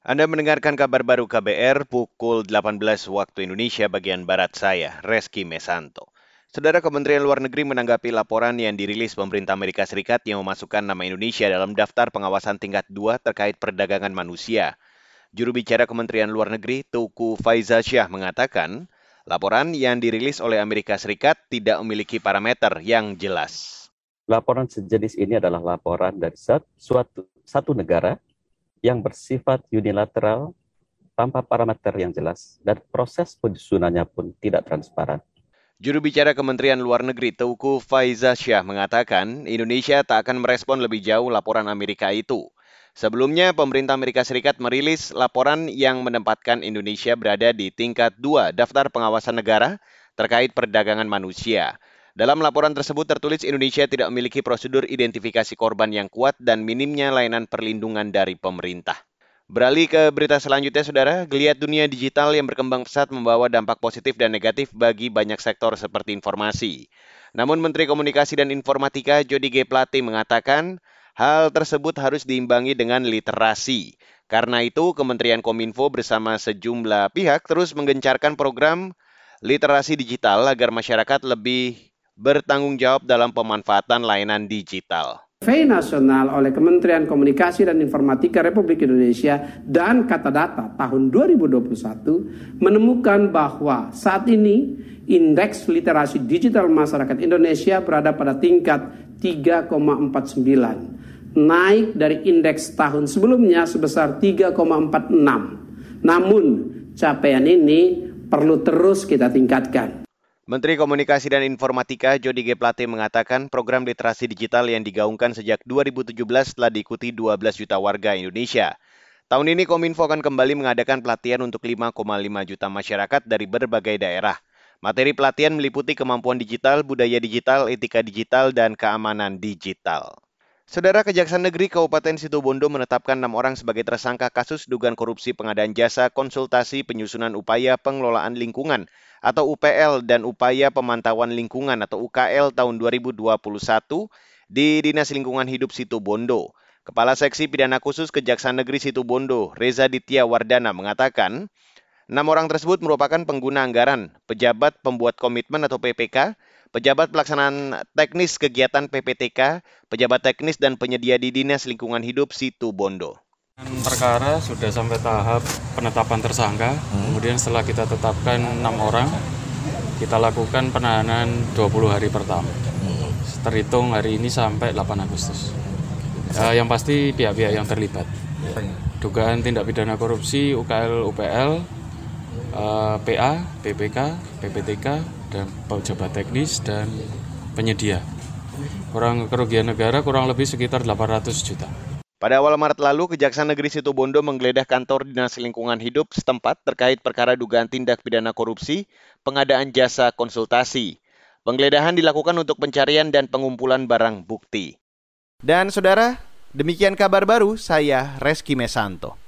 Anda mendengarkan kabar baru KBR pukul 18 waktu Indonesia bagian Barat saya, Reski Mesanto. Saudara Kementerian Luar Negeri menanggapi laporan yang dirilis pemerintah Amerika Serikat yang memasukkan nama Indonesia dalam daftar pengawasan tingkat 2 terkait perdagangan manusia. Juru bicara Kementerian Luar Negeri Tuku Faiza Syah mengatakan, laporan yang dirilis oleh Amerika Serikat tidak memiliki parameter yang jelas. Laporan sejenis ini adalah laporan dari suatu satu negara yang bersifat unilateral tanpa parameter yang jelas dan proses penyusunannya pun tidak transparan. Juru bicara Kementerian Luar Negeri Teuku Faiza Syah mengatakan Indonesia tak akan merespon lebih jauh laporan Amerika itu. Sebelumnya, pemerintah Amerika Serikat merilis laporan yang menempatkan Indonesia berada di tingkat 2 daftar pengawasan negara terkait perdagangan manusia. Dalam laporan tersebut tertulis Indonesia tidak memiliki prosedur identifikasi korban yang kuat dan minimnya layanan perlindungan dari pemerintah. Beralih ke berita selanjutnya, Saudara. Geliat dunia digital yang berkembang pesat membawa dampak positif dan negatif bagi banyak sektor seperti informasi. Namun Menteri Komunikasi dan Informatika Jody G. Plate mengatakan hal tersebut harus diimbangi dengan literasi. Karena itu, Kementerian Kominfo bersama sejumlah pihak terus menggencarkan program literasi digital agar masyarakat lebih bertanggung jawab dalam pemanfaatan layanan digital. Survei nasional oleh Kementerian Komunikasi dan Informatika Republik Indonesia dan Kata Data tahun 2021 menemukan bahwa saat ini indeks literasi digital masyarakat Indonesia berada pada tingkat 3,49 naik dari indeks tahun sebelumnya sebesar 3,46 namun capaian ini perlu terus kita tingkatkan Menteri Komunikasi dan Informatika Jody G. Plate mengatakan program literasi digital yang digaungkan sejak 2017 telah diikuti 12 juta warga Indonesia. Tahun ini Kominfo akan kembali mengadakan pelatihan untuk 5,5 juta masyarakat dari berbagai daerah. Materi pelatihan meliputi kemampuan digital, budaya digital, etika digital, dan keamanan digital. Saudara Kejaksaan Negeri Kabupaten Situbondo menetapkan enam orang sebagai tersangka kasus dugaan korupsi pengadaan jasa konsultasi penyusunan upaya pengelolaan lingkungan atau UPL dan Upaya Pemantauan Lingkungan atau UKL tahun 2021 di Dinas Lingkungan Hidup Situbondo. Kepala Seksi Pidana Khusus Kejaksaan Negeri Situbondo, Reza Ditya Wardana mengatakan, enam orang tersebut merupakan pengguna anggaran, pejabat pembuat komitmen atau PPK, pejabat pelaksanaan teknis kegiatan PPTK, pejabat teknis dan penyedia di Dinas Lingkungan Hidup Situbondo. Perkara sudah sampai tahap penetapan tersangka, hmm. kemudian setelah kita tetapkan enam orang, kita lakukan penahanan 20 hari pertama. Hmm. Terhitung hari ini sampai 8 Agustus. Uh, yang pasti pihak-pihak yang terlibat. Dugaan tindak pidana korupsi UKL UPL, uh, PA, PPK, PPTK, dan pejabat teknis dan penyedia. Kurang kerugian negara kurang lebih sekitar 800 juta. Pada awal Maret lalu, Kejaksaan Negeri Situbondo menggeledah kantor Dinas Lingkungan Hidup setempat terkait perkara dugaan tindak pidana korupsi, pengadaan jasa konsultasi. Penggeledahan dilakukan untuk pencarian dan pengumpulan barang bukti. Dan saudara, demikian kabar baru saya Reski Mesanto.